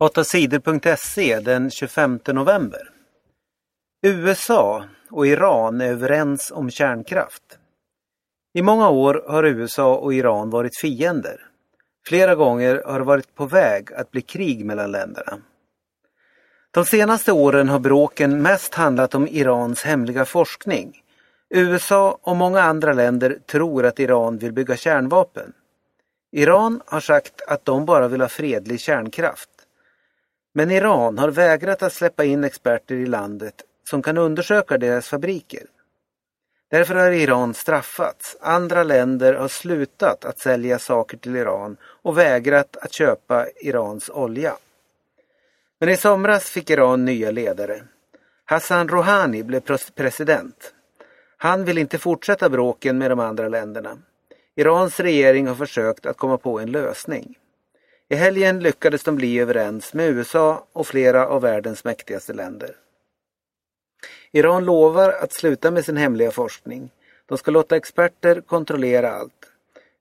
8sidor.se den 25 november. USA och Iran är överens om kärnkraft. I många år har USA och Iran varit fiender. Flera gånger har det varit på väg att bli krig mellan länderna. De senaste åren har bråken mest handlat om Irans hemliga forskning. USA och många andra länder tror att Iran vill bygga kärnvapen. Iran har sagt att de bara vill ha fredlig kärnkraft. Men Iran har vägrat att släppa in experter i landet som kan undersöka deras fabriker. Därför har Iran straffats. Andra länder har slutat att sälja saker till Iran och vägrat att köpa Irans olja. Men i somras fick Iran nya ledare. Hassan Rouhani blev president. Han vill inte fortsätta bråken med de andra länderna. Irans regering har försökt att komma på en lösning. I helgen lyckades de bli överens med USA och flera av världens mäktigaste länder. Iran lovar att sluta med sin hemliga forskning. De ska låta experter kontrollera allt.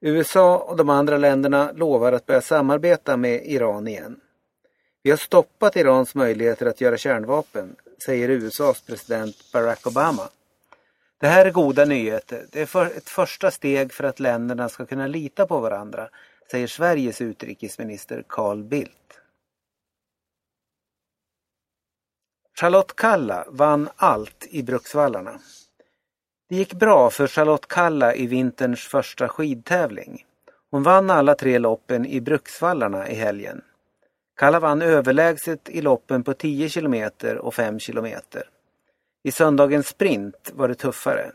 USA och de andra länderna lovar att börja samarbeta med Iran igen. Vi har stoppat Irans möjligheter att göra kärnvapen, säger USAs president Barack Obama. Det här är goda nyheter. Det är för ett första steg för att länderna ska kunna lita på varandra, säger Sveriges utrikesminister Carl Bildt. Charlotte Kalla vann allt i Bruksvallarna. Det gick bra för Charlotte Kalla i vinterns första skidtävling. Hon vann alla tre loppen i Bruksvallarna i helgen. Kalla vann överlägset i loppen på 10 km och 5 km. I söndagens sprint var det tuffare.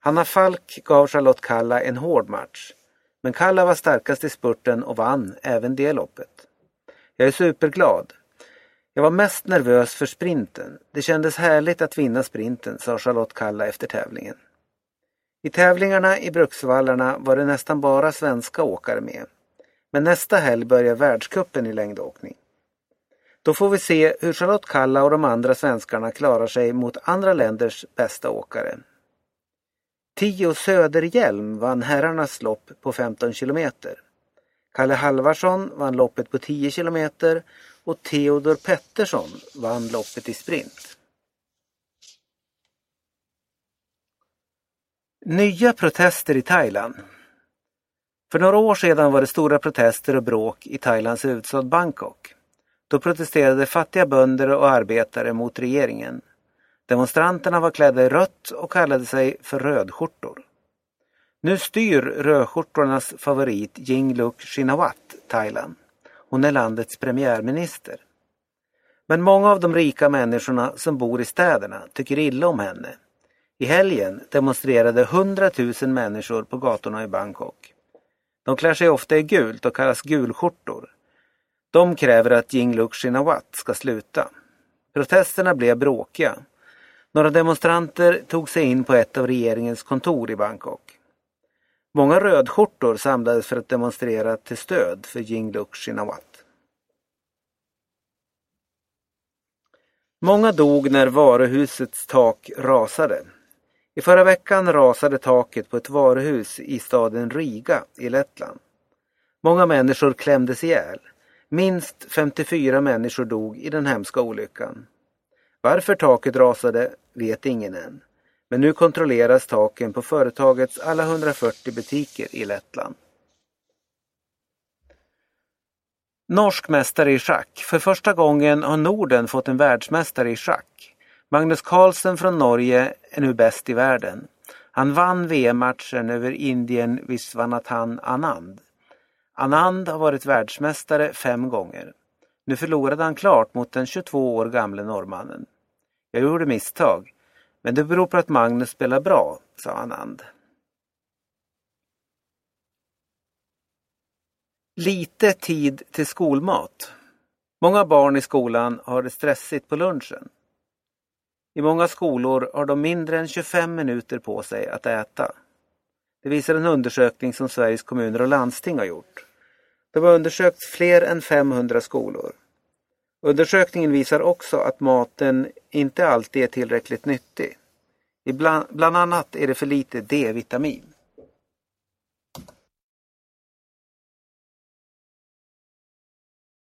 Hanna Falk gav Charlotte Kalla en hård match. Men Kalla var starkast i spurten och vann även det loppet. Jag är superglad. Jag var mest nervös för sprinten. Det kändes härligt att vinna sprinten, sa Charlotte Kalla efter tävlingen. I tävlingarna i Bruksvallarna var det nästan bara svenska åkare med. Men nästa helg börjar världskuppen i längdåkning. Då får vi se hur Charlotte Kalla och de andra svenskarna klarar sig mot andra länders bästa åkare. Tio Söderhjelm vann herrarnas lopp på 15 kilometer. Kalle Halvarsson vann loppet på 10 kilometer och Theodor Pettersson vann loppet i sprint. Nya protester i Thailand. För några år sedan var det stora protester och bråk i Thailands huvudstad Bangkok. Då protesterade fattiga bönder och arbetare mot regeringen. Demonstranterna var klädda i rött och kallade sig för rödskjortor. Nu styr rödskjortornas favorit Yingluck Shinawat Thailand. Hon är landets premiärminister. Men många av de rika människorna som bor i städerna tycker illa om henne. I helgen demonstrerade 100 000 människor på gatorna i Bangkok. De klär sig ofta i gult och kallas gulskjortor. De kräver att Yingluck Shinawat ska sluta. Protesterna blev bråkiga. Några demonstranter tog sig in på ett av regeringens kontor i Bangkok. Många rödskjortor samlades för att demonstrera till stöd för Yingluck Shinawat. Många dog när varuhusets tak rasade. I förra veckan rasade taket på ett varuhus i staden Riga i Lettland. Många människor klämdes ihjäl. Minst 54 människor dog i den hemska olyckan. Varför taket rasade vet ingen än. Men nu kontrolleras taken på företagets alla 140 butiker i Lettland. Norsk mästare i schack. För första gången har Norden fått en världsmästare i schack. Magnus Carlsen från Norge är nu bäst i världen. Han vann VM-matchen över Indien Viswanathan Anand. Anand har varit världsmästare fem gånger. Nu förlorade han klart mot den 22 år gamle norrmannen. Jag gjorde misstag, men det beror på att Magnus spelar bra, sa Anand. Lite tid till skolmat. Många barn i skolan har det stressigt på lunchen. I många skolor har de mindre än 25 minuter på sig att äta. Det visar en undersökning som Sveriges kommuner och landsting har gjort. De har undersökt fler än 500 skolor. Undersökningen visar också att maten inte alltid är tillräckligt nyttig. Ibland, bland annat är det för lite D-vitamin.